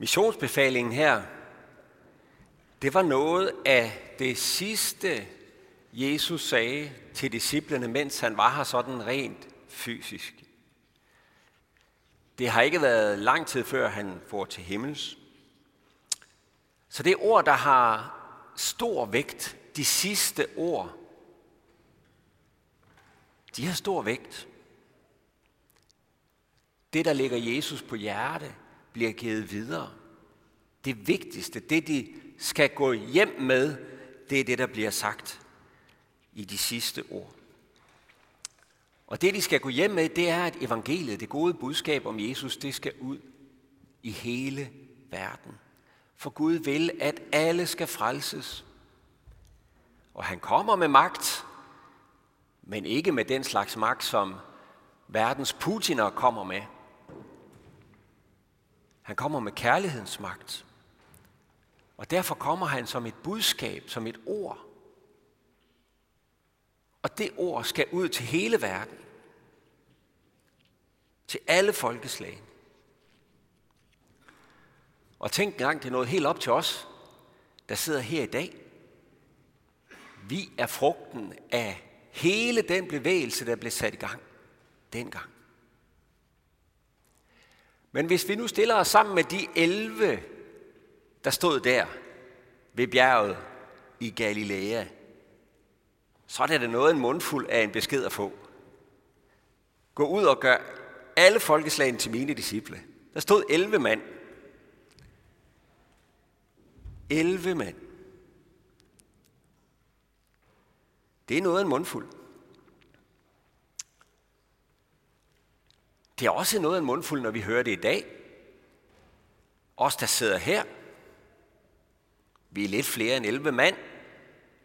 Missionsbefalingen her, det var noget af det sidste, Jesus sagde til disciplene, mens han var her sådan rent fysisk. Det har ikke været lang tid før han får til himmels. Så det er ord, der har stor vægt, de sidste ord, de har stor vægt. Det, der ligger Jesus på hjerte, bliver givet videre. Det vigtigste, det de skal gå hjem med, det er det, der bliver sagt i de sidste ord. Og det, de skal gå hjem med, det er, at evangeliet, det gode budskab om Jesus, det skal ud i hele verden. For Gud vil, at alle skal frelses. Og han kommer med magt, men ikke med den slags magt, som verdens Putiner kommer med. Han kommer med kærlighedens magt. Og derfor kommer han som et budskab, som et ord. Og det ord skal ud til hele verden. Til alle folkeslag. Og tænk engang, det er noget helt op til os, der sidder her i dag. Vi er frugten af hele den bevægelse, der blev sat i gang dengang. Men hvis vi nu stiller os sammen med de 11, der stod der ved bjerget i Galilea, så er det noget en mundfuld af en besked at få. Gå ud og gør alle folkeslagene til mine disciple. Der stod 11 mand. 11 mand. Det er noget en mundfuld. Det er også noget en mundfuld, når vi hører det i dag. Os, der sidder her, vi er lidt flere end 11 mand,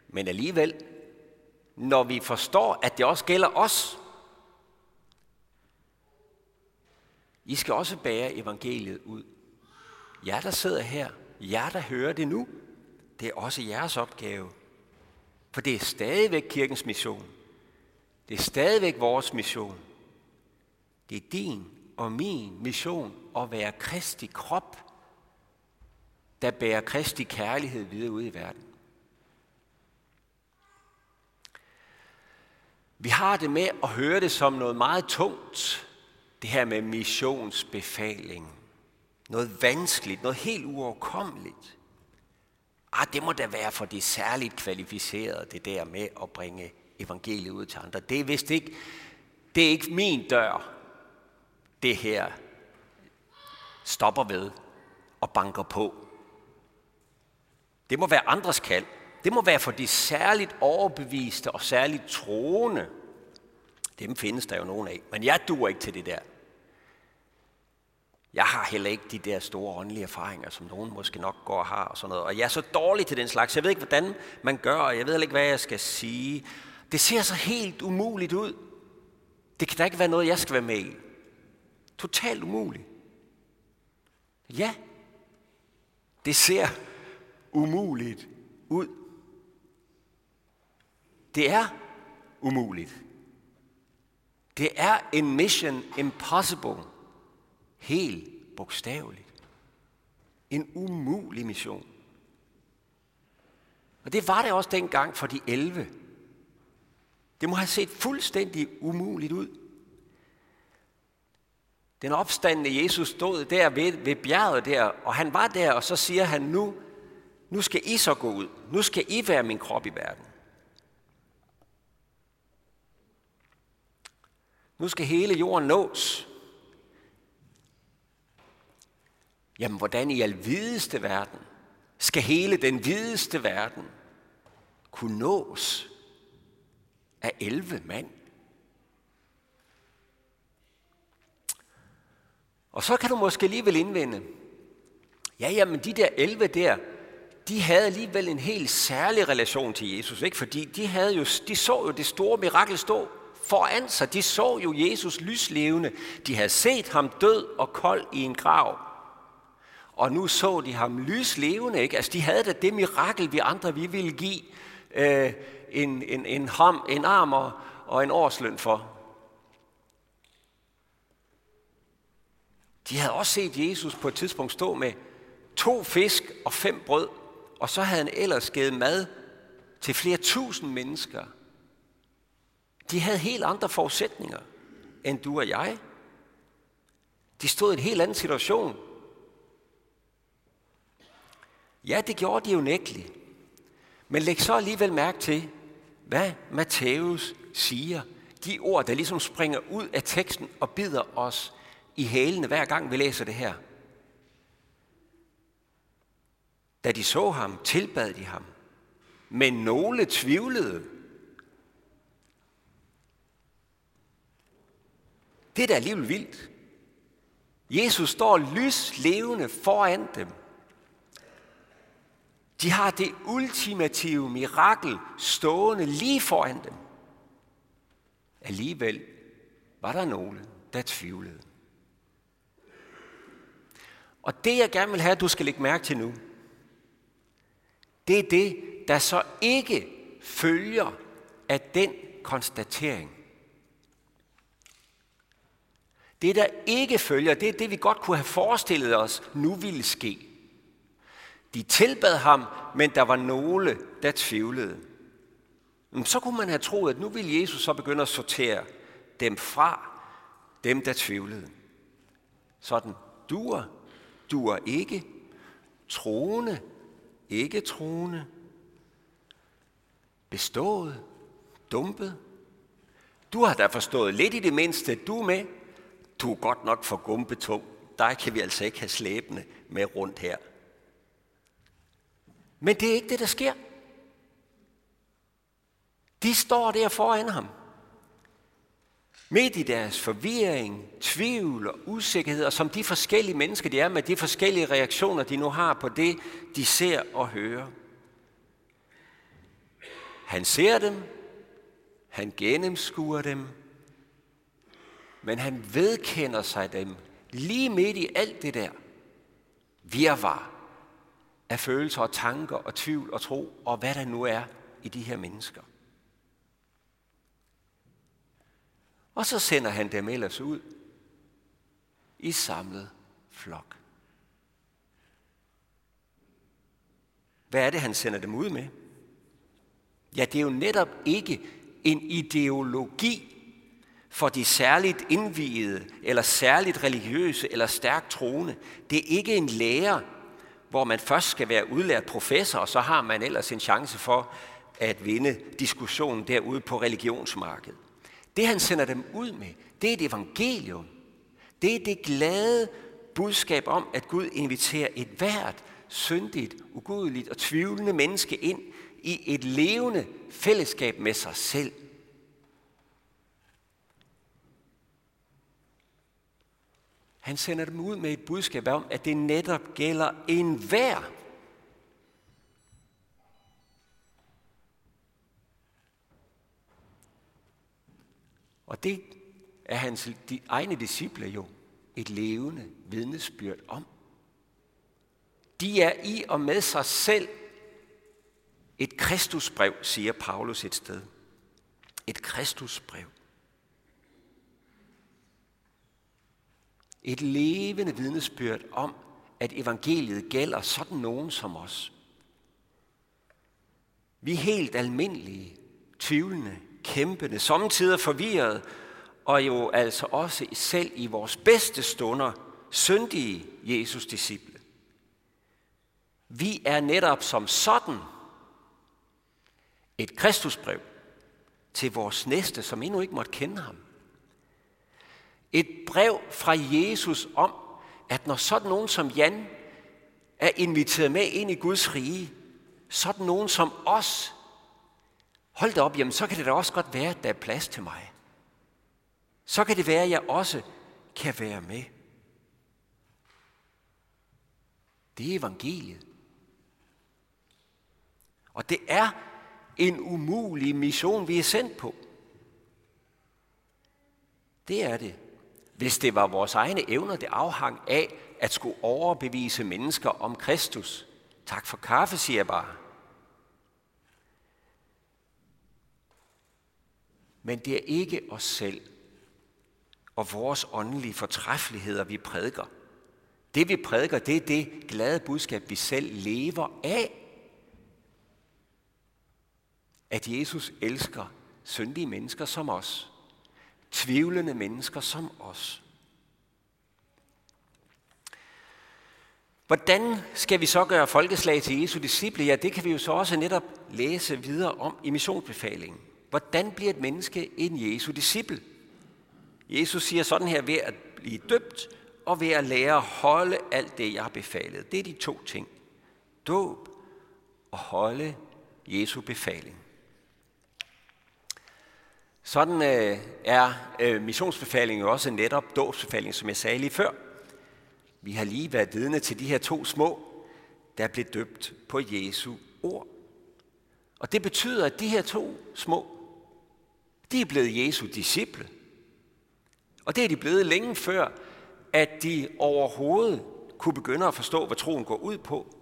men alligevel, når vi forstår, at det også gælder os, I skal også bære evangeliet ud. Jer, der sidder her, jer, der hører det nu, det er også jeres opgave. For det er stadigvæk kirkens mission. Det er stadigvæk vores mission. Det er din og min mission at være Kristi krop, der bærer Kristi kærlighed videre ud i verden. Vi har det med at høre det som noget meget tungt, det her med missionsbefaling. Noget vanskeligt, noget helt uoverkommeligt. Ah, det må da være for de særligt kvalificerede, det der med at bringe evangeliet ud til andre. Det er vist ikke, det er ikke min dør, det her stopper ved og banker på. Det må være andres kald. Det må være for de særligt overbeviste og særligt troende. Dem findes der jo nogen af. Men jeg duer ikke til det der. Jeg har heller ikke de der store åndelige erfaringer, som nogen måske nok går og har og sådan noget. Og jeg er så dårlig til den slags. Jeg ved ikke, hvordan man gør, og jeg ved ikke, hvad jeg skal sige. Det ser så helt umuligt ud. Det kan da ikke være noget, jeg skal være med i. Totalt umuligt. Ja, det ser umuligt ud. Det er umuligt. Det er en mission impossible. Helt bogstaveligt. En umulig mission. Og det var det også dengang for de 11. Det må have set fuldstændig umuligt ud. Den opstandende Jesus stod der ved, ved bjerget der, og han var der, og så siger han, nu, nu skal I så gå ud. Nu skal I være min krop i verden. Nu skal hele jorden nås. Jamen, hvordan i al videste verden skal hele den videste verden kunne nås af 11 mand? Og så kan du måske alligevel indvende, ja, jamen de der 11 der, de havde alligevel en helt særlig relation til Jesus, ikke? fordi de, havde jo, de så jo det store mirakel stå foran sig. De så jo Jesus lyslevende. De havde set ham død og kold i en grav. Og nu så de ham lyslevende. Ikke? Altså, de havde da det mirakel, vi andre vi ville give øh, en, en, en, ham, en arm og, og en årsløn for. De havde også set Jesus på et tidspunkt stå med To fisk og fem brød, og så havde han ellers givet mad til flere tusind mennesker. De havde helt andre forudsætninger end du og jeg. De stod i en helt anden situation. Ja, det gjorde de jo nægteligt. Men læg så alligevel mærke til, hvad Matthæus siger. De ord, der ligesom springer ud af teksten og bider os i hælene, hver gang vi læser det her. Da de så ham, tilbad de ham. Men nogle tvivlede. Det er da alligevel vildt. Jesus står lys levende foran dem. De har det ultimative mirakel stående lige foran dem. Alligevel var der nogle, der tvivlede. Og det, jeg gerne vil have, at du skal lægge mærke til nu, det er det, der så ikke følger af den konstatering. Det, der ikke følger, det er det, vi godt kunne have forestillet os, nu ville ske. De tilbad ham, men der var nogle, der tvivlede. Så kunne man have troet, at nu ville Jesus så begynde at sortere dem fra, dem der tvivlede. Sådan, duer, duer ikke, troende, ikke troende, bestået, dumpet. Du har da forstået lidt i det mindste, du er med. Du er godt nok for gumpetung. Der kan vi altså ikke have slæbende med rundt her. Men det er ikke det, der sker. De står der foran ham. Midt i deres forvirring, tvivl og usikkerhed, og som de forskellige mennesker de er, med de forskellige reaktioner, de nu har på det, de ser og hører. Han ser dem, han gennemskuer dem, men han vedkender sig dem lige midt i alt det der virvar af følelser og tanker og tvivl og tro og hvad der nu er i de her mennesker. Og så sender han dem ellers ud i samlet flok. Hvad er det, han sender dem ud med? Ja, det er jo netop ikke en ideologi for de særligt indviede, eller særligt religiøse, eller stærkt troende. Det er ikke en lærer, hvor man først skal være udlært professor, og så har man ellers en chance for at vinde diskussionen derude på religionsmarkedet. Det han sender dem ud med, det er et evangelium. Det er det glade budskab om, at Gud inviterer et hvert syndigt, ugudeligt og tvivlende menneske ind i et levende fællesskab med sig selv. Han sender dem ud med et budskab om, at det netop gælder enhver. Og det er hans de egne disciple jo et levende vidnesbyrd om. De er i og med sig selv et kristusbrev, siger Paulus et sted. Et kristusbrev. Et levende vidnesbyrd om, at evangeliet gælder sådan nogen som os. Vi er helt almindelige, tvivlende, kæmpende, samtidig forvirret, og jo altså også selv i vores bedste stunder syndige Jesus disciple. Vi er netop som sådan et kristusbrev til vores næste, som endnu ikke måtte kende ham. Et brev fra Jesus om, at når sådan nogen som Jan er inviteret med ind i Guds rige, sådan nogen som os, hold da op, jamen så kan det da også godt være, at der er plads til mig. Så kan det være, at jeg også kan være med. Det er evangeliet. Og det er en umulig mission, vi er sendt på. Det er det. Hvis det var vores egne evner, det afhang af at skulle overbevise mennesker om Kristus. Tak for kaffe, siger jeg bare. Men det er ikke os selv og vores åndelige fortræffeligheder, vi prædiker. Det vi prædiker, det er det glade budskab, vi selv lever af. At Jesus elsker syndige mennesker som os. Tvivlende mennesker som os. Hvordan skal vi så gøre folkeslag til Jesu disciple? Ja, det kan vi jo så også netop læse videre om i missionsbefalingen. Hvordan bliver et menneske en Jesu disciple? Jesus siger sådan her, ved at blive døbt og ved at lære at holde alt det, jeg har befalet. Det er de to ting. Dåb og holde Jesu befaling. Sådan øh, er øh, missionsbefalingen også netop dåbsbefalingen, som jeg sagde lige før. Vi har lige været vidne til de her to små, der blev døbt på Jesu ord. Og det betyder, at de her to små, de er blevet Jesu disciple. Og det er de blevet længe før, at de overhovedet kunne begynde at forstå, hvad troen går ud på.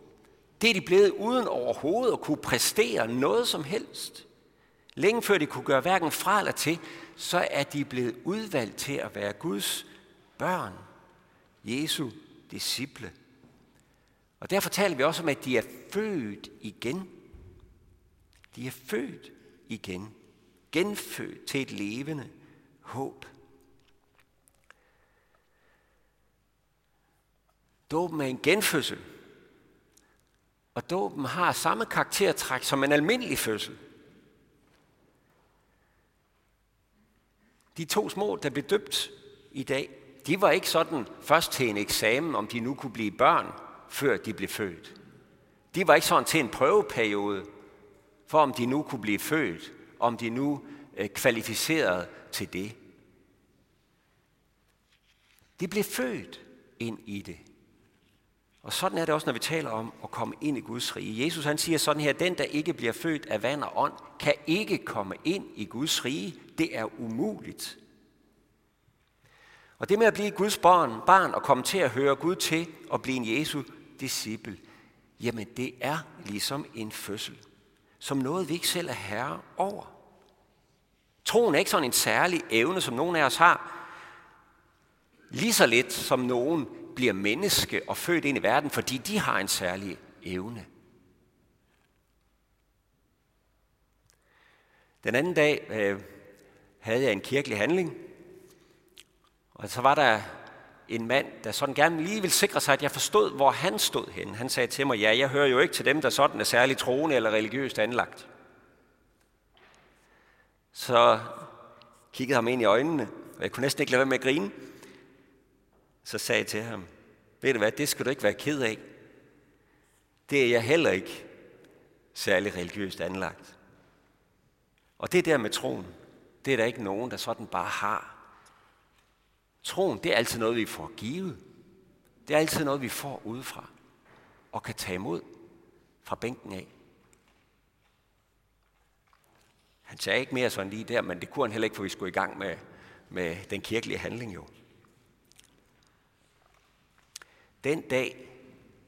Det er de blevet uden overhovedet at kunne præstere noget som helst. Længe før de kunne gøre hverken fra eller til, så er de blevet udvalgt til at være Guds børn. Jesu disciple. Og derfor taler vi også om, at de er født igen. De er født igen. Genfødt til et levende håb. Dåben er en genfødsel. Og dåben har samme karaktertræk som en almindelig fødsel. De to små, der blev døbt i dag, de var ikke sådan først til en eksamen, om de nu kunne blive børn, før de blev født. De var ikke sådan til en prøveperiode, for om de nu kunne blive født, om de nu øh, er kvalificeret til det. De blev født ind i det. Og sådan er det også, når vi taler om at komme ind i Guds rige. Jesus han siger sådan her, den der ikke bliver født af vand og ånd, kan ikke komme ind i Guds rige. Det er umuligt. Og det med at blive Guds barn, barn og komme til at høre Gud til og blive en Jesu disciple, jamen det er ligesom en fødsel. Som noget, vi ikke selv er herre over. Troen er ikke sådan en særlig evne, som nogen af os har. Lige så lidt som nogen bliver menneske og født ind i verden, fordi de har en særlig evne. Den anden dag øh, havde jeg en kirkelig handling, og så var der en mand, der sådan gerne lige ville sikre sig, at jeg forstod, hvor han stod hen. Han sagde til mig, ja, jeg hører jo ikke til dem, der sådan er særligt troende eller religiøst anlagt. Så kiggede ham ind i øjnene, og jeg kunne næsten ikke lade være med at grine. Så sagde jeg til ham, ved du hvad, det skal du ikke være ked af. Det er jeg heller ikke særlig religiøst anlagt. Og det der med troen, det er der ikke nogen, der sådan bare har. Troen, det er altid noget, vi får givet. Det er altid noget, vi får udefra og kan tage imod fra bænken af. Han sagde ikke mere sådan lige der, men det kunne han heller ikke, for vi skulle i gang med, med den kirkelige handling jo. Den dag,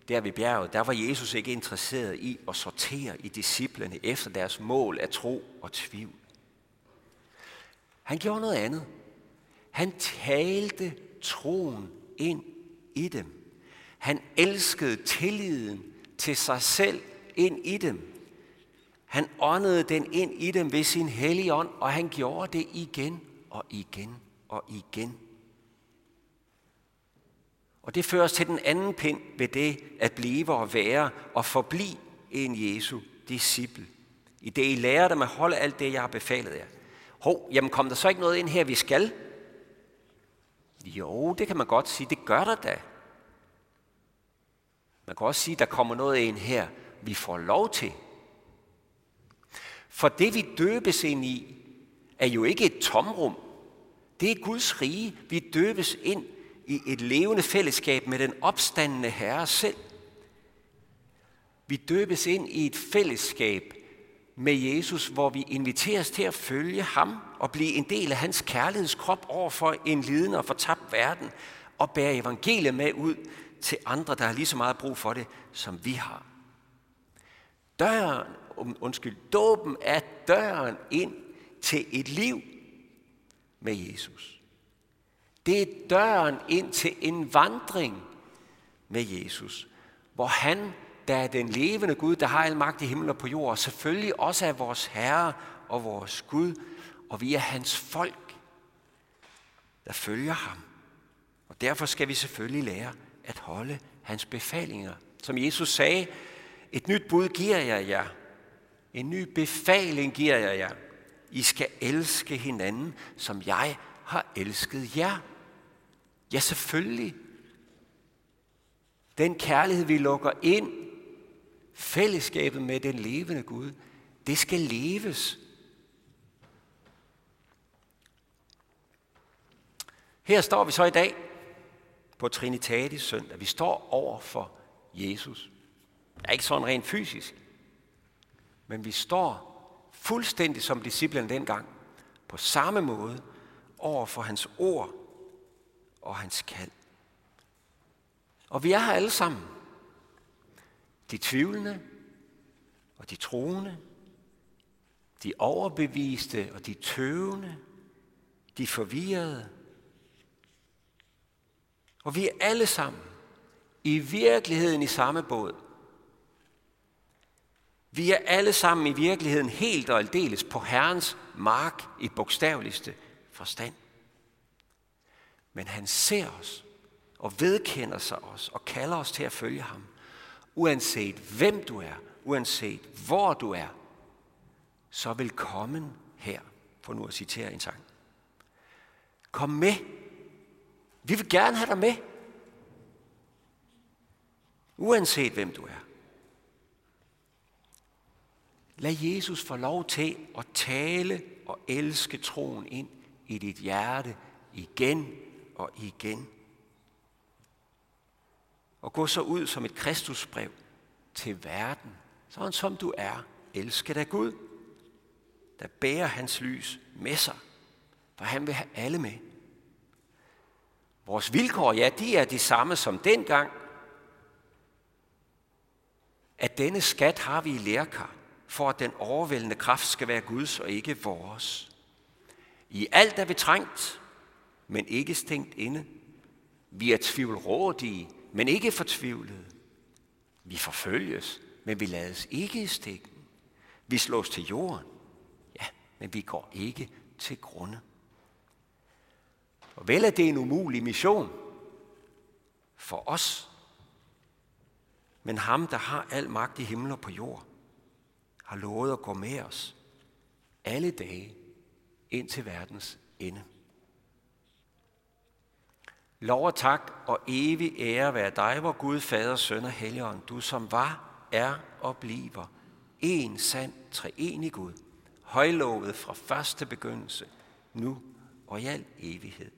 der ved bjerget, der var Jesus ikke interesseret i at sortere i disciplene efter deres mål af tro og tvivl. Han gjorde noget andet. Han talte troen ind i dem. Han elskede tilliden til sig selv ind i dem. Han åndede den ind i dem ved sin hellige ånd, og han gjorde det igen og igen og igen. Og det fører os til den anden pind ved det at blive og være og forblive en Jesu disciple. I det I lærer dem at holde alt det, jeg har befalet jer. Hov, jamen kom der så ikke noget ind her, vi skal? Jo, det kan man godt sige. Det gør der da. Man kan også sige, der kommer noget ind her, vi får lov til. For det, vi døbes ind i, er jo ikke et tomrum. Det er Guds rige. Vi døbes ind i et levende fællesskab med den opstandende Herre selv. Vi døbes ind i et fællesskab med Jesus, hvor vi inviteres til at følge ham og blive en del af hans kærlighedskrop over for en lidende og fortabt verden og bære evangeliet med ud til andre, der har lige så meget brug for det, som vi har. Døren, undskyld, dåben er døren ind til et liv med Jesus. Det er døren ind til en vandring med Jesus, hvor han, der er den levende Gud, der har al magt i himlen og på jord, og selvfølgelig også er vores Herre og vores Gud, og vi er hans folk, der følger ham. Og derfor skal vi selvfølgelig lære at holde hans befalinger. Som Jesus sagde, et nyt bud giver jeg jer. En ny befaling giver jeg jer. I skal elske hinanden, som jeg har elsket jer. Ja, selvfølgelig. Den kærlighed, vi lukker ind, fællesskabet med den levende Gud, det skal leves. Her står vi så i dag på Trinitatis søndag. Vi står over for Jesus. Det er ikke sådan rent fysisk, men vi står fuldstændig som disciplen dengang, på samme måde over for hans ord og hans kald. Og vi er her alle sammen. De tvivlende og de troende, de overbeviste og de tøvende, de forvirrede. Og vi er alle sammen i virkeligheden i samme båd. Vi er alle sammen i virkeligheden helt og aldeles på Herrens mark i bogstaveligste forstand. Men han ser os og vedkender sig os og kalder os til at følge ham. Uanset hvem du er, uanset hvor du er, så velkommen her, for nu at citere en sang. Kom med. Vi vil gerne have dig med. Uanset hvem du er. Lad Jesus få lov til at tale og elske troen ind i dit hjerte igen og igen. Og gå så ud som et Kristusbrev til verden, sådan som du er, elsket af Gud, der bærer hans lys med sig, for han vil have alle med. Vores vilkår, ja, de er de samme som dengang, at denne skat har vi i lærkar, for at den overvældende kraft skal være Guds og ikke vores. I alt er vi trængt, men ikke stængt inde. Vi er tvivlrådige, men ikke fortvivlede. Vi forfølges, men vi lades ikke i stikken. Vi slås til jorden, ja, men vi går ikke til grunde. Og vel er det en umulig mission for os, men ham, der har al magt i himmel og på jord, har lovet at gå med os alle dage ind til verdens ende. Lov og tak og evig ære være dig, hvor Gud, Fader, Søn og Helligånd, du som var, er og bliver en sand treenig Gud, højlovet fra første begyndelse, nu og i al evighed.